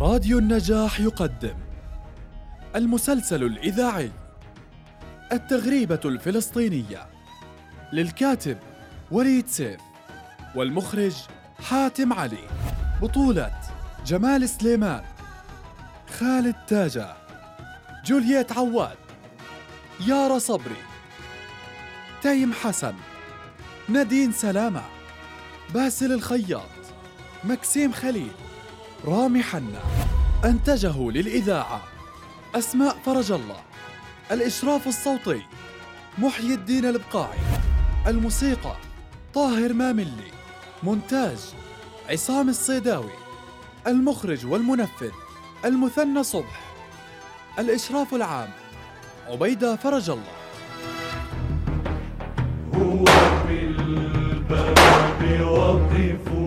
راديو النجاح يقدم المسلسل الإذاعي التغريبة الفلسطينية للكاتب وليد سيف والمخرج حاتم علي بطولة جمال سليمان خالد تاجة جولييت عواد يارا صبري تيم حسن نادين سلامة باسل الخياط مكسيم خليل. رامي حنا أنتجه للإذاعة أسماء فرج الله الإشراف الصوتي محيي الدين البقاعي الموسيقى طاهر ماملي مونتاج عصام الصيداوي المخرج والمنفذ المثنى صبح الإشراف العام عبيدة فرج الله. هو بالباب وقفوا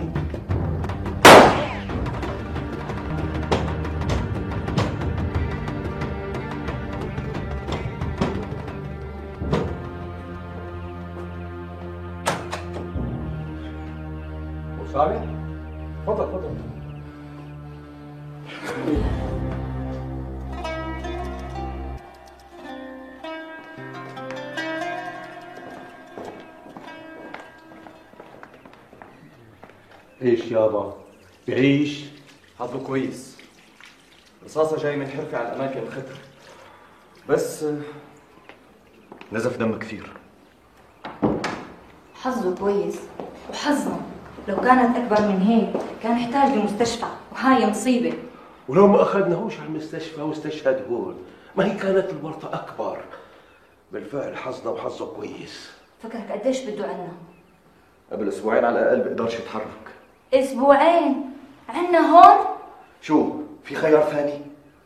يابا بعيش. حظه كويس. رصاصة جاي من حرفة على الأماكن الخطر. بس نزف دم كثير. حظه كويس. وحظنا لو كانت أكبر من هيك كان احتاج لمستشفى. وهاي مصيبة. ولو ما أخذناهوش على المستشفى واستشهد هون ما هي كانت الورطة أكبر. بالفعل حظنا وحظه كويس. فكرك قديش بده عنا؟ قبل أسبوعين على الأقل بقدرش يتحرك. أسبوعين. عنا هون. شو؟ في خيار ثاني؟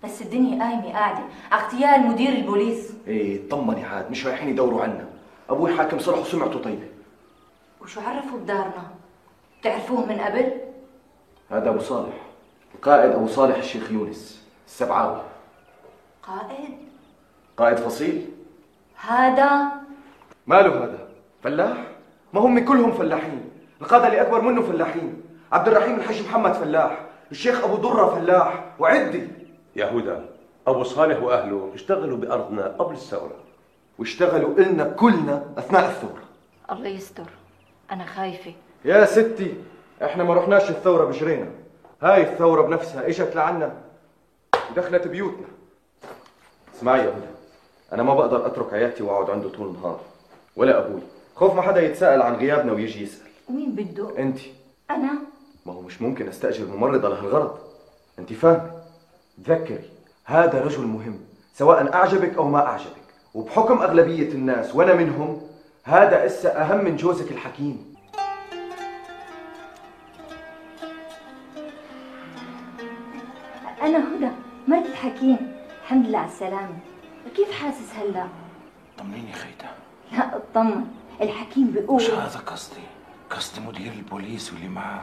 بس الدنيا قايمة قاعدة. على اغتيال مدير البوليس. إيه طمني عاد مش رايحين يدوروا عنا. أبوي حاكم صلح وسمعته طيبة وشو عرفوا بدارنا؟ بتعرفوه من قبل؟ هذا أبو صالح. القائد أبو صالح الشيخ يونس. السبعاوي. قائد؟ قائد فصيل؟ هذا؟ ماله هذا؟ فلاح؟ ما هم كلهم فلاحين. القادة اللي أكبر منه فلاحين. عبد الرحيم الحج محمد فلاح الشيخ أبو درة فلاح وعدي. يا هدى أبو صالح وأهله اشتغلوا بأرضنا قبل الثورة. واشتغلوا إلنا كلنا أثناء الثورة. الله يستر. أنا خايفة. يا ستي إحنا ما رحناش الثورة بجرينا. هاي الثورة بنفسها إجت لعنا ودخلت بيوتنا. اسمعي يا هدى أنا ما بقدر أترك عيادتي وأقعد عنده طول النهار. ولا أبوي. خوف ما حدا يتساءل عن غيابنا ويجي يسأل. ومين بده؟ انت أنا؟ ما هو مش ممكن أستأجر ممرضة لهالغرض أنت فاهمة؟ تذكري هذا رجل مهم سواء أعجبك أو ما أعجبك. وبحكم أغلبية الناس وأنا منهم هذا اسا أهم من جوزك الحكيم. أنا هدى مرت الحكيم. الحمد لله على السلامة. كيف حاسس هلا؟ طمنيني خيتا لا أطمن. الحكيم بيقول مش هذا قصدي. قصدي مدير البوليس واللي معاه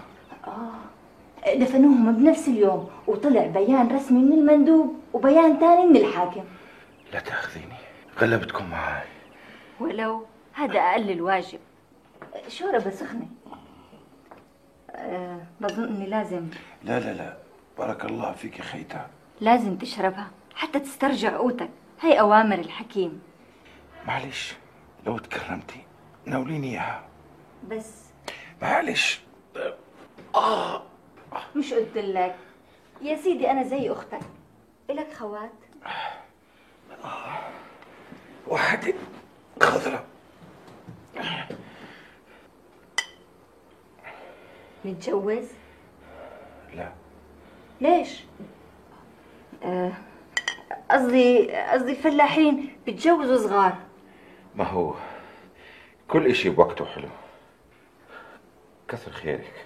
دفنوهم بنفس اليوم وطلع بيان رسمي من المندوب وبيان تاني من الحاكم. لا تأخذيني غلبتكم معاي. ولو هذا أقل الواجب. شوربة سخنة أه بظن إني لازم. لا لا لا بارك الله فيك خيتا لازم تشربها حتى تسترجع قوتك. هي أوامر الحكيم. معلش لو تكرمتي ناوليني إياها. بس. معلش مش قلت لك. يا سيدي أنا زي أختك. إلك خوات؟ واحدة خضرة. نتجوز لا. ليش؟ آه، قصدي قصدي الفلاحين بتجوزوا صغار. ما هو كل إشي بوقته حلو. كثر خيرك.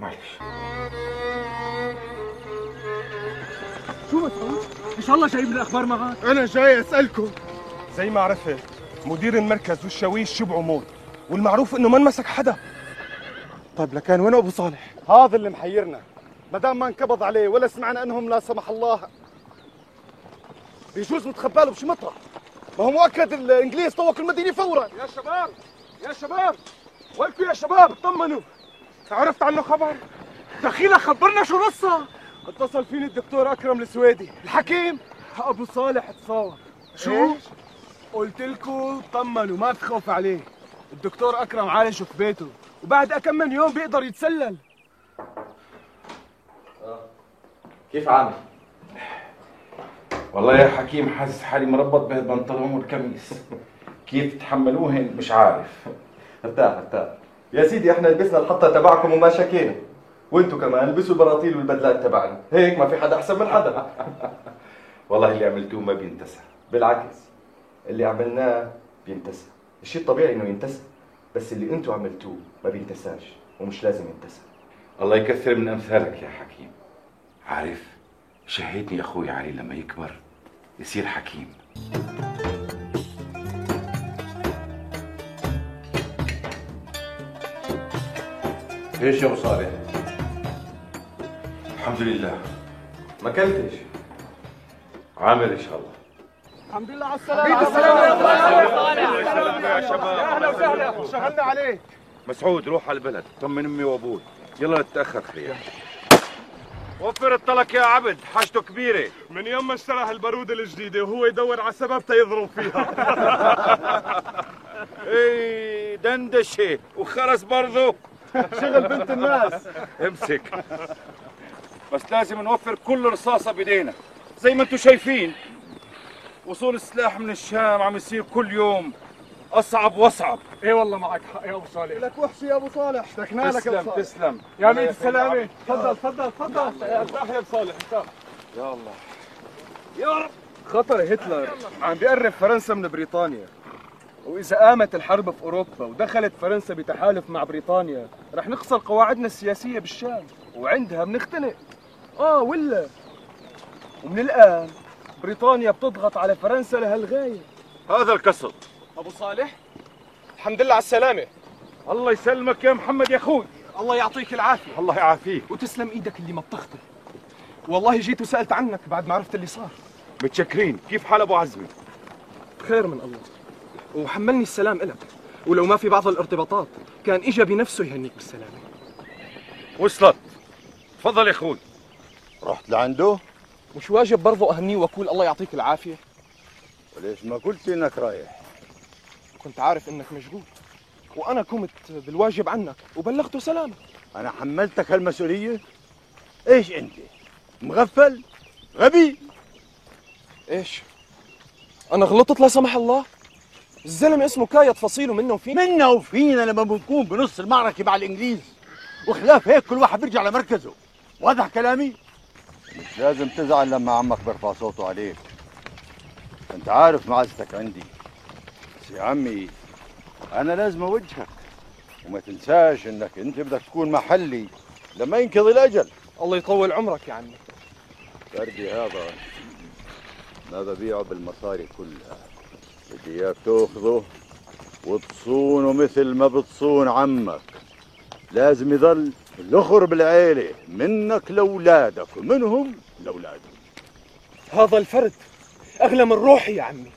معلش إن شاء الله جايب الأخبار معك. أنا جاي أسألكم. زي ما عرفت مدير المركز والشاويش شبعوا موت والمعروف إنه ما انمسك حدا. طيب لكان وين أبو صالح؟ هذا اللي محيرنا. ما دام ما انقبض عليه ولا سمعنا أنهم لا سمح الله. بيجوز متخبى له بشي مطرح. ما هو مؤكد الإنجليز طوقوا المدينة فورا. يا شباب يا شباب وينكم يا شباب؟ اطمنوا. عرفت عنه خبر دخيلة خبرنا شو القصة اتصل فيني الدكتور أكرم السويدي. الحكيم. أبو صالح تصور شو؟ قلت لكم طمنوا ما تخوف عليه. الدكتور أكرم عالجه في بيته وبعد كم من يوم بيقدر يتسلل. كيف عامل؟ والله يا حكيم حاسس حالي مربط بهالبنطلون والكميس. كيف تحملوهن مش عارف. ارتاح ارتاح. يا سيدي إحنا لبسنا الحطة تبعكم وما شكينا. وانتوا كمان البسوا البراطيل والبدلات تبعنا. هيك ما في حدا أحسن من حدا. والله اللي عملتوه ما بينتسى. بالعكس اللي عملناه بينتسى. الشيء الطبيعي إنه ينتسى. بس اللي أنتوا عملتوه ما بينتساش ومش لازم ينتسى. الله يكثر من أمثالك يا حكيم. عارف شهيتني أخوي علي لما يكبر. يصير حكيم. إيش يا أبو صالح؟ الحمد لله. ما كلتش عامل إن شاء الله. الحمد لله على السلامة. على السلامة يا شباب يا أهلا وسهلا. شغلنا عليك. مسعود روح على البلد. طمن أمي وابوي يلا نتأخر خير. وفر الطلق يا عبد. حاجته كبيرة. من يوم ما اشترى هالبارودة الجديدة وهو يدور على سبب تيضرب فيها. إيه دندشة. وخرس برضه شغل بنت الناس. امسك. بس لازم نوفر كل رصاصة بايدينا زي ما أنتم شايفين وصول السلاح من الشام عم يصير كل يوم أصعب وأصعب. إيه والله معك حق يا أبو صالح. لك وحش يا أبو صالح. اشتكنا لك يا أبو تسلم صالح. تسلم. يا ميت السلامة. تفضل تفضل تفضل. ارتاح يا أبو صالح ارتاح يا الله. يا رب. خطر هتلر. عم بيقرب فرنسا من بريطانيا. وإذا قامت الحرب في أوروبا ودخلت فرنسا بتحالف مع بريطانيا رح نخسر قواعدنا السياسية بالشام. وعندها بنختنق. آه ولا. ومن الآن بريطانيا بتضغط على فرنسا لهالغاية. هذا القصد أبو صالح الحمد لله على السلامة. الله يسلمك يا محمد يا أخوي. الله يعطيك العافية. الله يعافيك. وتسلم إيدك اللي ما بتخطي والله جيت وسألت عنك بعد ما عرفت اللي صار. متشكرين. كيف حال أبو عزمي؟ خير من الله. وحملني السلام إلك. ولو ما في بعض الارتباطات كان إجا بنفسه يهنيك بالسلامة وصلت. تفضل يا أخوي. رحت لعنده؟ مش واجب برضه أهنيه وأقول الله يعطيك العافية؟ وليش ما قلت إنك رايح؟ كنت عارف إنك مشغول. وأنا قمت بالواجب عنك وبلغته سلامك أنا حملتك هالمسؤولية؟ إيش أنت؟ مغفل؟ غبي؟ إيش؟ أنا غلطت لا سمح الله؟ الزلمة اسمه كايد فصيله منه وفينا. منا وفينا لما بنكون بنص المعركة مع الإنجليز. وخلاف هيك كل واحد بيرجع لمركزه. واضح كلامي؟ مش لازم تزعل لما عمك بيرفع صوته عليك. انت عارف معزتك عندي. بس يا عمي أنا لازم أوجهك. وما تنساش إنك أنت بدك تكون محلي لما ينقضي الأجل. الله يطول عمرك يا عمي. فردي هذا ما ببيعه بالمصاري كلها. بدي اياك تأخذه وتصونه مثل ما بتصون عمك. لازم يضل الأخر بالعيلة منك لأولادك ومنهم لاولادك هذا الفرد أغلى من روحي يا عمي.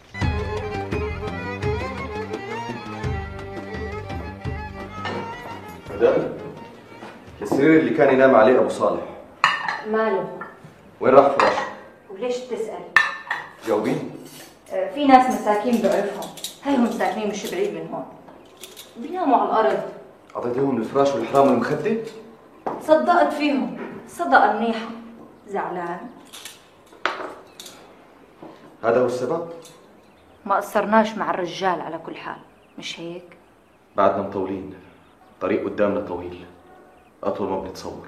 هذا السرير اللي كان ينام عليه أبو صالح. ماله؟ وين راح فراشه؟ وليش بتسأل؟ جاوبيني في ناس مساكين بعرفهم. هيهم ساكنين مش بعيد من هون بيناموا على الأرض. أعطيتيهم الفراش والحرام والمخدة؟ صدقت فيهم. صدقة منيحة زعلان. هذا هو السبب؟ ما قصرناش مع الرجال على كل حال. مش هيك؟ بعدنا مطولين. طريق قدامنا طويل. أطول ما بنتصور.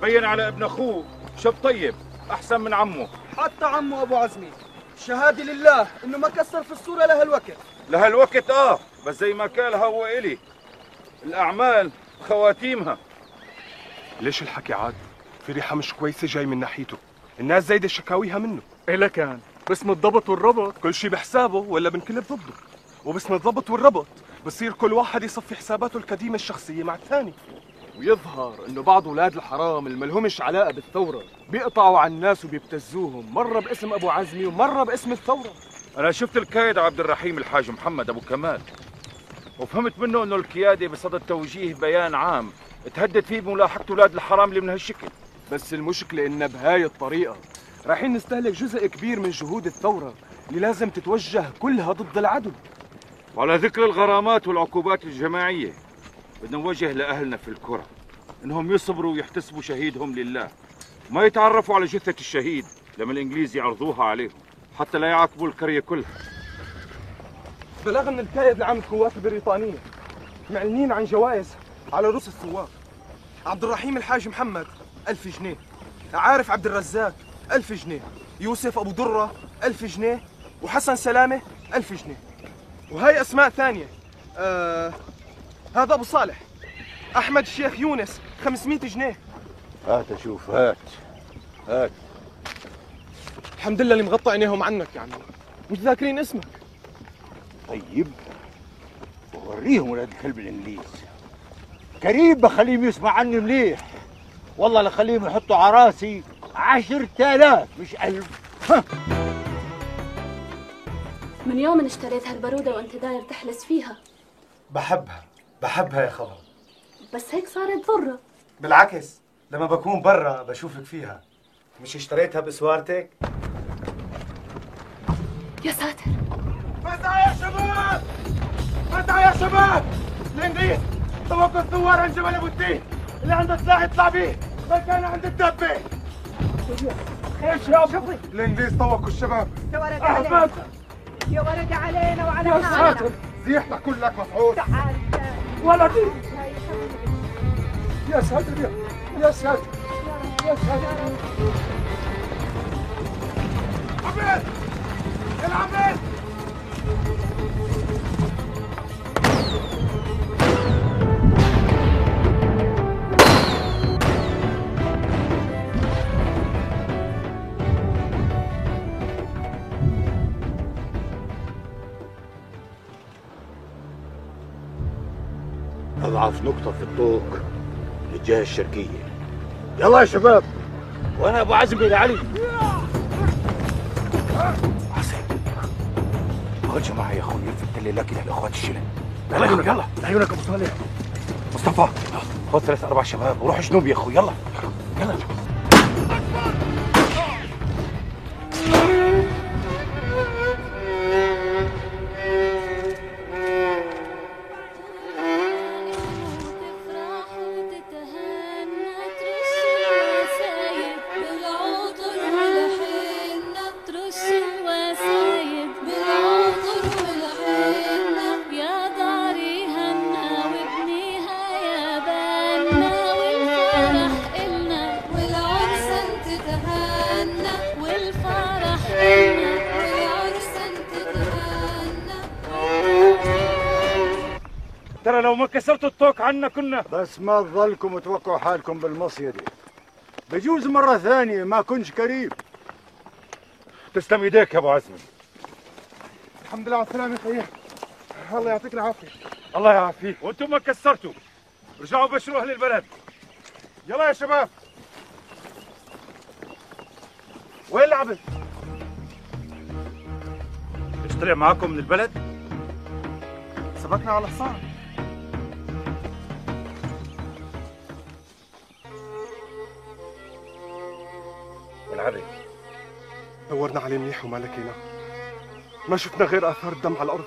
مبين على ابن اخوه شاب طيب احسن من عمه. حتى عمو ابو عزمي. شهادة لله انه ما كسر في الصورة لهالوقت لهالوقت آه بس زي ما قال هو إلي. الأعمال خواتيمها. ليش الحكي عاد؟ في ريحة مش كويسة جاي من ناحيته. الناس زايدة شكاويها منه. إلا كان. باسم الضبط والربط. كل شي بحسابه ولا بنكلب ضده. وباسم الضبط والربط بصير كل واحد يصفي حساباته القديمة الشخصية مع الثاني. ويظهر انه بعض أولاد الحرام اللي ملهمش علاقة بالثورة بيقطعوا على الناس وبيبتزوهم. مرة باسم أبو عزمي ومرة باسم الثورة. أنا شفت الكايد عبد الرحيم الحاج محمد أبو كمال. وفهمت منه إنه القيادة بصدد توجيه بيان عام. تهدد فيه بملاحقة أولاد الحرام اللي من هالشكل بس المشكلة إن بهاي الطريقة رايحين نستهلك جزء كبير من جهود الثورة اللي لازم تتوجه كلها ضد العدو. وعلى ذكر الغرامات والعقوبات الجماعية بدنا نوجه لأهلنا في الكرة إنهم يصبروا ويحتسبوا شهيدهم لله. ما يتعرفوا على جثة الشهيد لما الإنجليز يعرضوها عليهم حتى لا يعاقبوا القريه كلها. بلغ من القائد العام القوات البريطانية معلنين عن جوائز على رؤوس الثوار. عبد الرحيم الحاج محمد ألف جنيه. عارف عبد الرزاق ألف جنيه. يوسف أبو درة ألف جنيه. وحسن سلامة ألف جنيه. وهي أسماء ثانية. آه هذا أبو صالح. أحمد الشيخ يونس 500 جنيه. هات أشوف هات هات. الحمد لله اللي مغطى عينيهم عنك يا عمي مش ذاكرين اسمك. طيب ووريهم ولاد الكلب الإنجليز. كريم بخليهم يسمع عني مليح. والله لخليهم يحطوا على راسي عشرة آلاف مش ألف. من يوم اشتريت هالبرودة وأنت داير تحلس فيها. بحبها. بحبها يا خبر بس هيك صارت ضرة. بالعكس لما بكون برا بشوفك فيها. مش اشتريتها بسوارتك؟ يا ساتر. متى يا شباب؟ متى يا شباب؟ الانجليز توقف الثوار عند جبل أبو الدين. اللي عنده سلاح يطلع بيه. مكانه عند الدبه إيش يا ابو الانجليز طوقوا الشباب. يا ولد علينا. يا ولد علينا وعلى يا ساتر. زيحتك كلك مفعول تعال. ولدي يا ساتر يا ساتر. يا ساتر. عبيد! العبيد! نقطة في الطوق للجهة الشرقية. يلا يا شباب. وأنا أبو عزمي لعلي عسل خدش معي يا أخوي في التليلة كده لإخوات الشلل يلا يلا. يلا. عيونك أبو صالح. مصطفى خد ثلاث أربع شباب وروح شنوب يا أخوي يلا. يلا. لو ما كسرتوا الطوق عنا كنا. بس ما تظلكم توقعوا حالكم بالمصيدة بجوز مرة ثانية ما كنش قريب. تسلم ايديك يا ابو عزمي الحمد لله على السلامة يا خيي الله يعطيك العافية. الله يعافيك. وأنتم ما كسرتوا. رجعوا بشروا أهل البلد. يلا يا شباب. وين العبد؟ إيش طلع معاكم من البلد؟ سبقنا على الحصان. دورنا عليه منيح وما لقيناه ما شفنا غير آثار الدم على الأرض.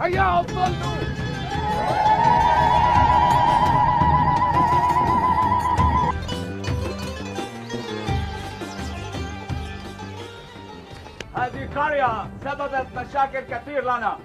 هيا ضلوا هذه قرية سببت مشاكل كثير لنا.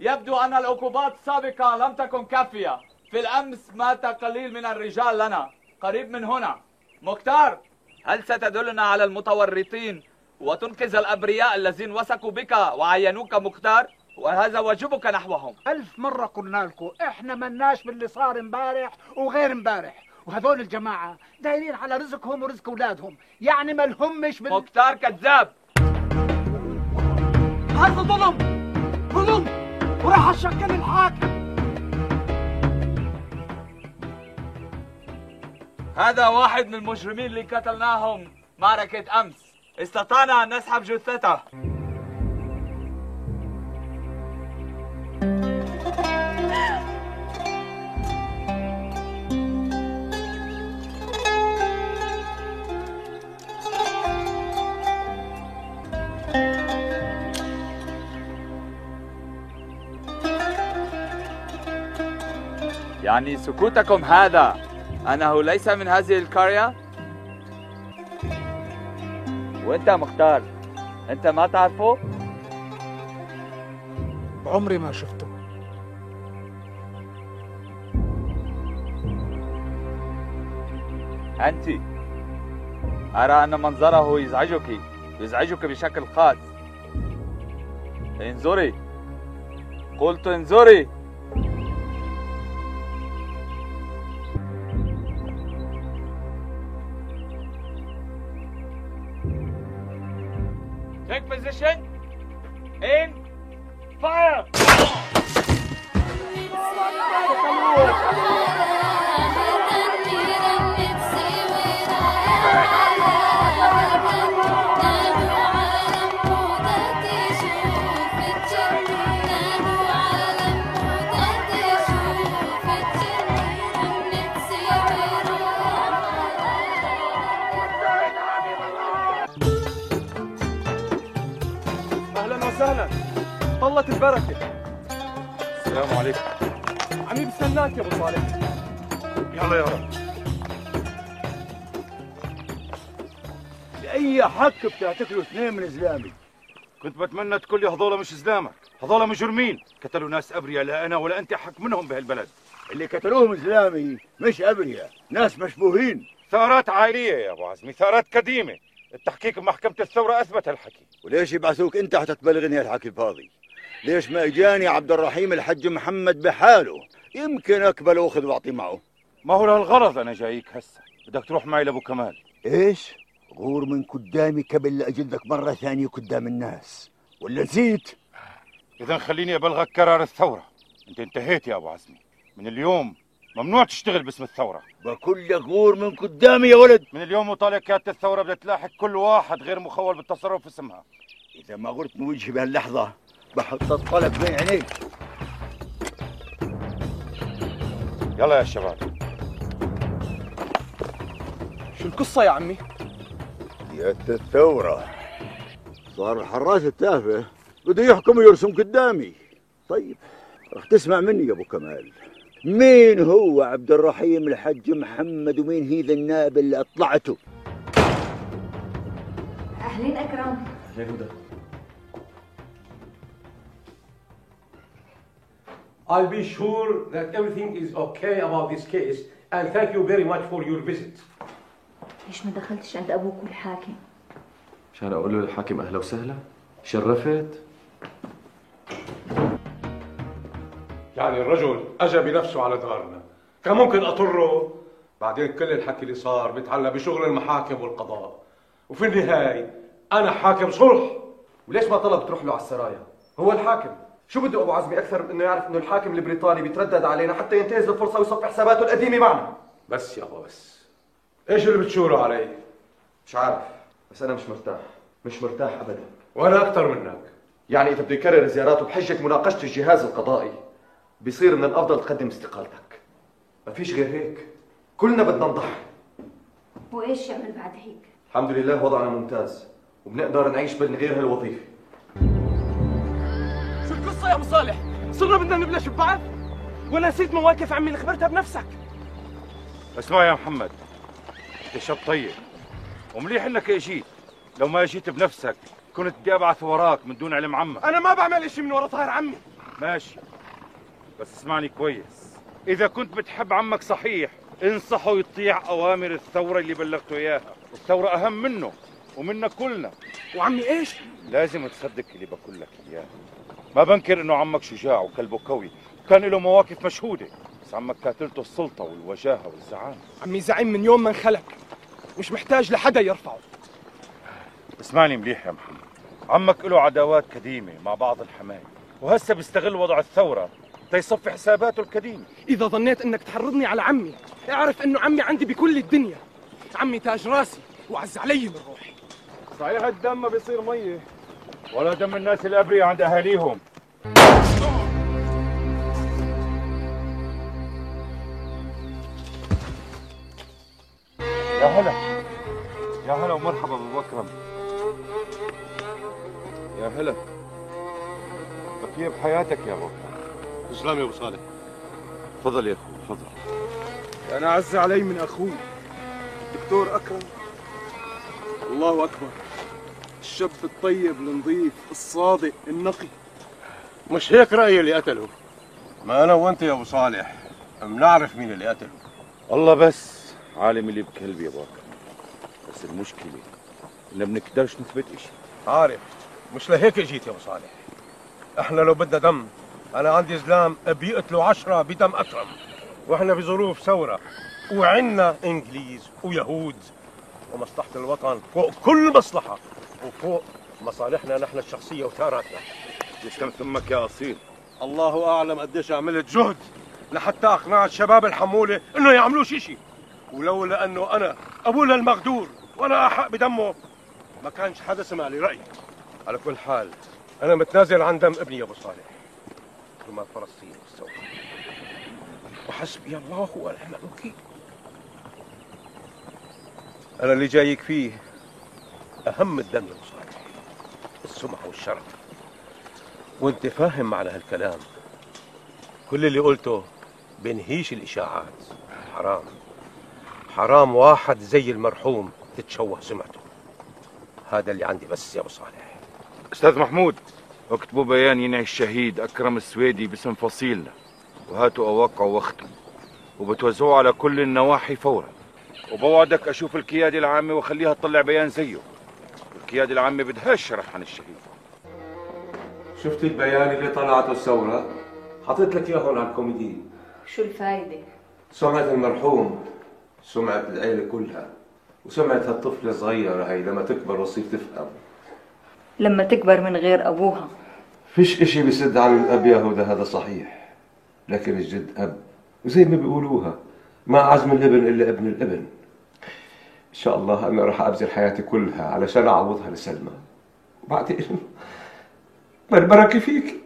يبدو أن العقوبات السابقة لم تكن كافية. في الأمس مات قليل من الرجال لنا. قريب من هنا. مختار! هل ستدلنا على المتورطين وتنقذ الأبرياء الذين وثقوا بك وعينوك مختار؟ وهذا واجبك نحوهم. ألف مرة قلنا لكم إحنا ملناش باللي صار امبارح وغير امبارح. وهذول الجماعة دايرين على رزقهم ورزق أولادهم. يعني ما لهمش بال... مختار كذاب. هذا ظلم. ظلم. وراح أشكل الحاكم. هذا واحد من المجرمين اللي قتلناهم معركة أمس. استطعنا أن نسحب جثته. يعني سكوتكم هذا. أنه ليس من هذه القرية؟ وأنت مختار. أنت ما تعرفه؟ عمري ما شفته. أنت. أرى أن منظره يزعجك يزعجك بشكل خاص. انظري. قلت انظري. Take position. In. Fire. طلت البركه السلام عليكم. عمي بستناك يا أبو صالح. يلا يا رب. بأي حق بتعتقلوا اثنين من زلامي كنت بتمنى تقول لي هذول مش زلامك هذول مجرمين. قتلوا ناس أبرياء لا أنا ولا أنت حق منهم بهالبلد. اللي قتلوهم زلامي مش أبرياء ناس مشبوهين. ثارات عائلية يا أبو عزمي ثارات قديمة. التحقيق بمحكمة الثورة أثبت هالحكي. وليش يبعثوك أنت حتى تبلغني هالحكي الفاضي؟ ليش ما اجاني عبد الرحيم الحج محمد بحاله؟ يمكن اقبل واخذ وأعطي معه. ما هو لهالغرض أنا جايك هسه؟ بدك تروح معي لأبو كمال. إيش؟ غور من قدامي قبل لا اجلدك مرة ثانية قدام الناس. ولا نسيت؟ اذا خليني أبلغك قرار الثورة. أنت انتهيت يا أبو عزمي. من اليوم ممنوع تشتغل باسم الثورة. بقول لك غور من قدامي يا ولد. من اليوم وطالع كانت الثورة بدها تلاحق كل واحد غير مخول بالتصرف اسمها إذا ما غرت من وجهي بهاللحظة بحط الطلب بين عينيك. يلا يا شباب. شو القصة يا عمي؟ يا الثورة. صار الحراس التافه. بده يحكم ويرسم قدامي. طيب رح تسمع مني يا أبو كمال. مين هو عبد الرحيم الحج محمد ومين هي ذا النائب اللي أطلعته؟ أهلين أكرم. I'll be sure that everything is okay about this case and thank you very much for your visit. ليش ما دخلتش عند أبوك والحاكم؟ مشان أقول له للحاكم أهلا وسهلا. شرفت؟ يعني الرجل أجى بنفسه على دارنا. كان ممكن أطره. بعدين كل الحكي اللي صار بيتعلق بشغل المحاكم والقضاء. وفي النهاية أنا حاكم صلح. وليش ما طلب تروح له على السرايا؟ هو الحاكم. شو بده أبو عزمي؟ أكثر من إنه يعرف إنه الحاكم البريطاني بيتردد علينا حتى ينتهز الفرصة ويصفي حساباته القديمة معنا. بس يابا بس. إيش اللي بتشوره علي؟ مش عارف. بس أنا مش مرتاح. مش مرتاح ابدا. وأنا أكثر منك. يعني إذا بده يكرر زياراته بحجه مناقشة الجهاز القضائي بيصير من الأفضل تقدم استقالتك. ما فيش غير هيك. كلنا بدنا نضحي. وإيش يعمل بعد هيك؟ الحمد لله وضعنا ممتاز وبنقدر نعيش من غير هالوظيفة. يا أبو صالح. صرنا بدنا نبلش ببعض. ولا نسيت مواقف عمي اللي خبرتها بنفسك. اسمع يا محمد. انت شاب طيب. ومليح إنك إجيت. لو ما إجيت بنفسك كنت بدي ابعث وراك من دون علم عمك. أنا ما بعمل إشي من ورا طاهر عمي. ماشي. بس اسمعني كويس. إذا كنت بتحب عمك صحيح انصحه يطيع أوامر الثورة اللي بلغته إياها. الثوره أهم منه ومنا كلنا. وعمي إيش؟ لازم تصدق اللي بقول لك إياه. ما بنكر إنه عمك شجاع وكلبه قوي. وكان له مواقف مشهودة. بس عمك كاتلته السلطة والوجاهة والزعامة. عمي زعيم من يوم ما انخلق مش محتاج لحدا يرفعه. اسمعني مليح يا محمد. عمك له عداوات قديمة مع بعض الحماية. وهسه بيستغل وضع الثورة تيصفي حساباته القديمة. إذا ظنيت إنك تحرضني على عمي اعرف إنه عمي عندي بكل الدنيا. عمي تاج راسي وعز علي من روحي. صحيح الدم ما بيصير مية. ولا دم الناس الابرياء عند أهاليهم. يا هلا. يا هلا ومرحبا أبو بكرم يا هلا. كيف حياتك يا أبو تسلم يا أبو صالح. تفضل يا أخوي تفضل. أنا أعز علي من أخوي دكتور أكرم. الله أكبر. الشاب الطيب النظيف الصادق النقي. مش هيك رأيي اللي قتله؟ ما أنا وأنت يا أبو صالح بنعرف مين اللي قتله؟ الله بس عالم اللي بكلبي يا ابو بكر بس المشكلة انه بنقدرش نثبت إشي. عارف مش لهيك جيت يا أبو صالح. إحنا لو بدنا دم أنا عندي زلام بيقتلوا عشرة بدم أكرم. وإحنا بظروف ثورة وعنا إنجليز ويهود. ومصلحة الوطن فوق كل مصلحة. وفوق مصالحنا نحن الشخصية وثاراتنا. يسلم ثمك يا أصيل. الله أعلم قديش عملت جهد لحتى اقنعت شباب الحمولة إنه يعملوش اشي ولولا أنه أنا ابونا المغدور وأنا أحق بدمه ما كانش حدا سمع لي رايي على كل حال أنا متنازل عن دم ابني يا أبو صالح. كما فلسطين والثوره وحسبي الله ونعم الوكيل. أنا اللي جايك فيه. أهم الدم يا ابو صالح السمعة والشرف. وأنت فاهم معنى هالكلام. كل اللي قلته بنهيش الإشاعات. حرام. حرام واحد زي المرحوم تتشوه سمعته. هذا اللي عندي بس يا أبو صالح. أستاذ محمود اكتبوا بيان ينعي الشهيد أكرم السويدي باسم فصيلنا. وهاتوا أوقعوا واختم وبتوزعوه على كل النواحي فورا. وبوعدك أشوف القياده العامة واخليها تطلع بيان زيه. القياده العامه بدهاش شرح عن الشهيد. شفت البيان اللي طلعته الثورة؟ حطيت لك إياه هون على الكوميدي. شو الفايدة؟ سمعة المرحوم سمعة العيلة كلها وسمعة هالطفلة الصغيرة هي لما تكبر وتصير تفهم. لما تكبر من غير أبوها. فيش إشي بيسد عن الأب يا هدى هذا صحيح. لكن الجد أب وزي ما بيقولوها ما عزم الابن إلا ابن الابن. إن شاء الله أنا راح أبذل حياتي كلها علشان أعوضها لسلمى. وبعدين بربرك فيك.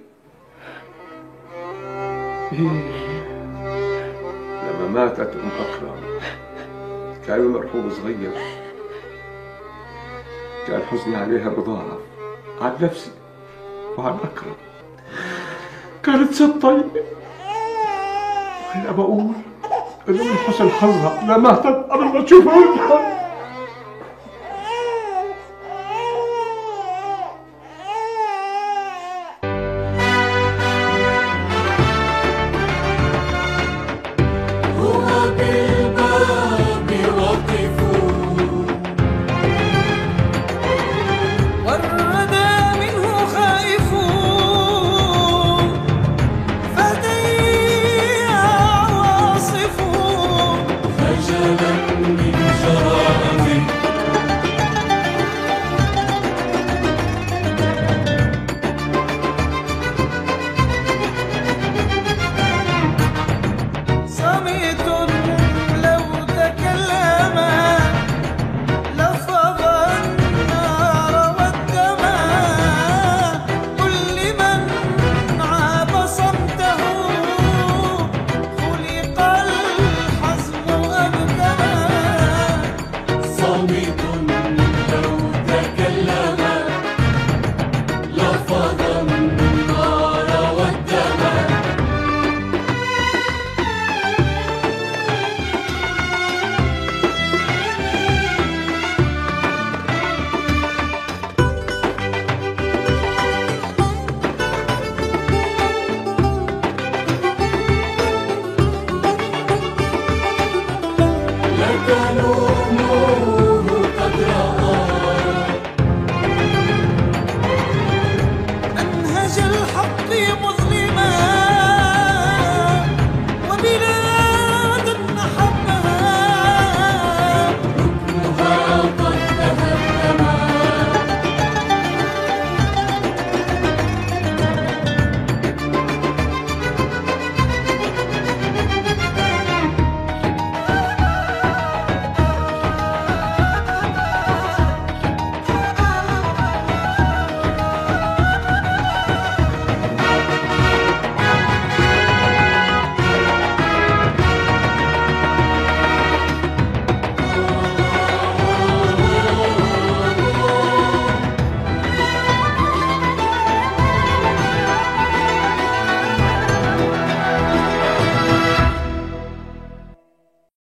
لما ماتت أم أكرم كان المرحوم صغير. كان حزني عليها مضاعف عن نفسي وعن أكرم. كانت ست طيبة. وهلا بقول من حسن حظها لا ماتت قبل ما تشوفها